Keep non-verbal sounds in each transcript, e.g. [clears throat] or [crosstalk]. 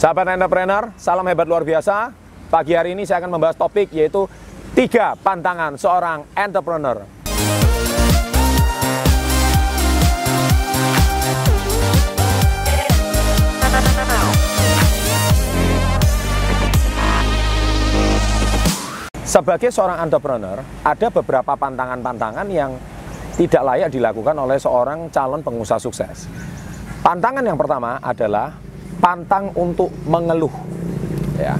Sahabat entrepreneur, salam hebat luar biasa. Pagi hari ini saya akan membahas topik yaitu tiga pantangan seorang entrepreneur. Sebagai seorang entrepreneur, ada beberapa pantangan-pantangan yang tidak layak dilakukan oleh seorang calon pengusaha sukses. Pantangan yang pertama adalah pantang untuk mengeluh. Ya.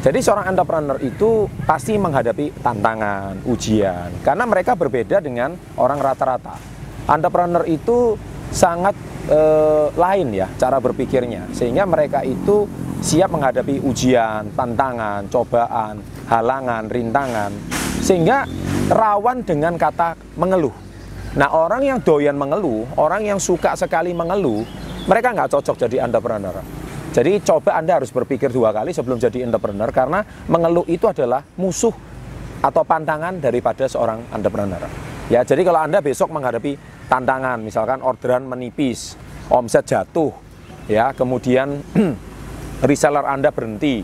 Jadi seorang entrepreneur itu pasti menghadapi tantangan, ujian, karena mereka berbeda dengan orang rata-rata. Entrepreneur itu sangat eh, lain ya cara berpikirnya, sehingga mereka itu siap menghadapi ujian, tantangan, cobaan, halangan, rintangan, sehingga rawan dengan kata mengeluh. Nah orang yang doyan mengeluh, orang yang suka sekali mengeluh, mereka nggak cocok jadi entrepreneur. Jadi coba Anda harus berpikir dua kali sebelum jadi entrepreneur karena mengeluh itu adalah musuh atau pantangan daripada seorang entrepreneur. Ya, jadi kalau Anda besok menghadapi tantangan, misalkan orderan menipis, omset jatuh, ya, kemudian [clears throat] reseller Anda berhenti,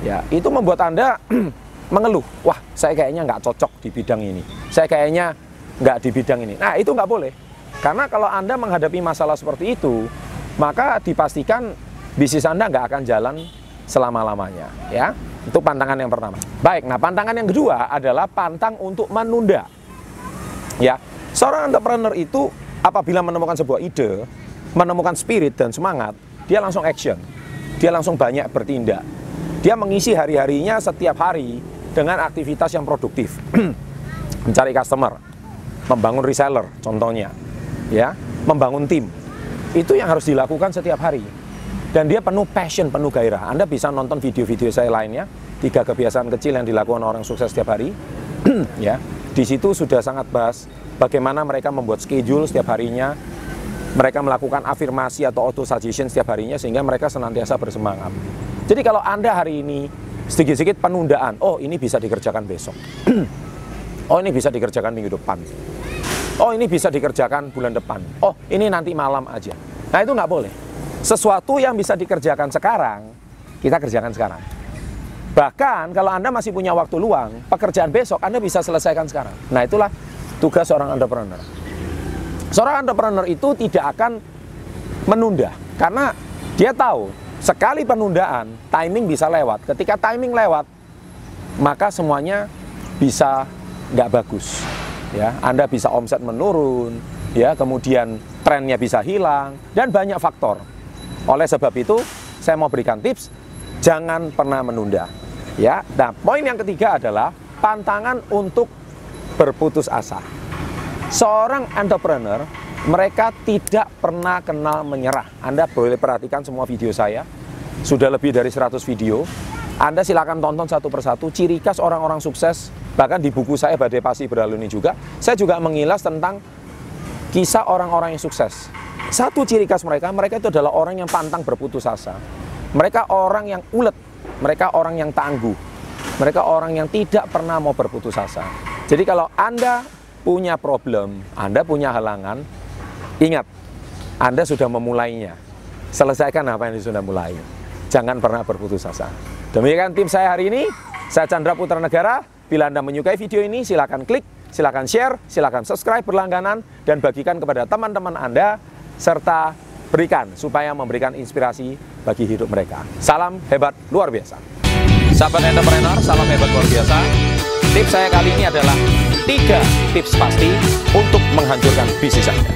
ya, itu membuat Anda [clears throat] mengeluh, wah saya kayaknya nggak cocok di bidang ini, saya kayaknya nggak di bidang ini. Nah itu nggak boleh, karena kalau Anda menghadapi masalah seperti itu, maka dipastikan bisnis Anda nggak akan jalan selama-lamanya. Ya, itu pantangan yang pertama. Baik, nah pantangan yang kedua adalah pantang untuk menunda. Ya, seorang entrepreneur itu apabila menemukan sebuah ide, menemukan spirit dan semangat, dia langsung action, dia langsung banyak bertindak. Dia mengisi hari-harinya setiap hari dengan aktivitas yang produktif. [clears throat] Mencari customer, membangun reseller contohnya. Ya, membangun tim. Itu yang harus dilakukan setiap hari. Dan dia penuh passion, penuh gairah. Anda bisa nonton video-video saya lainnya, tiga kebiasaan kecil yang dilakukan orang sukses setiap hari. [clears throat] ya, di situ sudah sangat bahas bagaimana mereka membuat schedule setiap harinya, mereka melakukan afirmasi atau auto suggestion setiap harinya sehingga mereka senantiasa bersemangat. Jadi kalau Anda hari ini sedikit-sedikit penundaan. Oh, ini bisa dikerjakan besok. [clears throat] oh, ini bisa dikerjakan minggu depan. Oh, ini bisa dikerjakan bulan depan. Oh, ini nanti malam aja. Nah, itu nggak boleh. Sesuatu yang bisa dikerjakan sekarang, kita kerjakan sekarang. Bahkan kalau Anda masih punya waktu luang, pekerjaan besok Anda bisa selesaikan sekarang. Nah, itulah tugas seorang entrepreneur. Seorang entrepreneur itu tidak akan menunda karena dia tahu Sekali penundaan, timing bisa lewat. Ketika timing lewat, maka semuanya bisa nggak bagus. Ya, Anda bisa omset menurun, ya, kemudian trennya bisa hilang dan banyak faktor. Oleh sebab itu, saya mau berikan tips, jangan pernah menunda. Ya, nah poin yang ketiga adalah pantangan untuk berputus asa. Seorang entrepreneur mereka tidak pernah kenal menyerah. Anda boleh perhatikan semua video saya, sudah lebih dari 100 video. Anda silakan tonton satu persatu ciri khas orang-orang sukses. Bahkan di buku saya Badai Pasti Berlalu ini juga, saya juga mengilas tentang kisah orang-orang yang sukses. Satu ciri khas mereka, mereka itu adalah orang yang pantang berputus asa. Mereka orang yang ulet, mereka orang yang tangguh, mereka orang yang tidak pernah mau berputus asa. Jadi kalau Anda punya problem, Anda punya halangan, Ingat, Anda sudah memulainya. Selesaikan apa yang sudah mulai. Jangan pernah berputus asa. Demikian tim saya hari ini. Saya Chandra Putra Negara. Bila Anda menyukai video ini, silakan klik, silakan share, silakan subscribe berlangganan, dan bagikan kepada teman-teman Anda, serta berikan supaya memberikan inspirasi bagi hidup mereka. Salam hebat luar biasa. Sahabat entrepreneur, salam hebat luar biasa. Tips saya kali ini adalah tiga tips pasti untuk menghancurkan bisnis Anda.